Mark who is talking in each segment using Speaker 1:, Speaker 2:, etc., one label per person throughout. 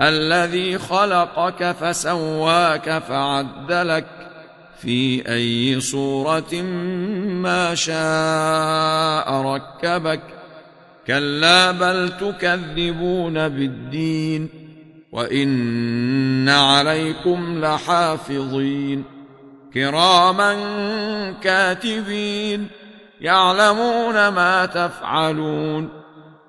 Speaker 1: الذي خلقك فسواك فعدلك في أي صورة ما شاء ركبك كلا بل تكذبون بالدين وإن عليكم لحافظين كراما كاتبين يعلمون ما تفعلون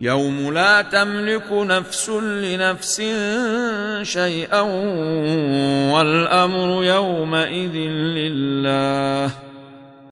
Speaker 1: يوم لا تملك نفس لنفس شيئا والأمر يومئذ لله.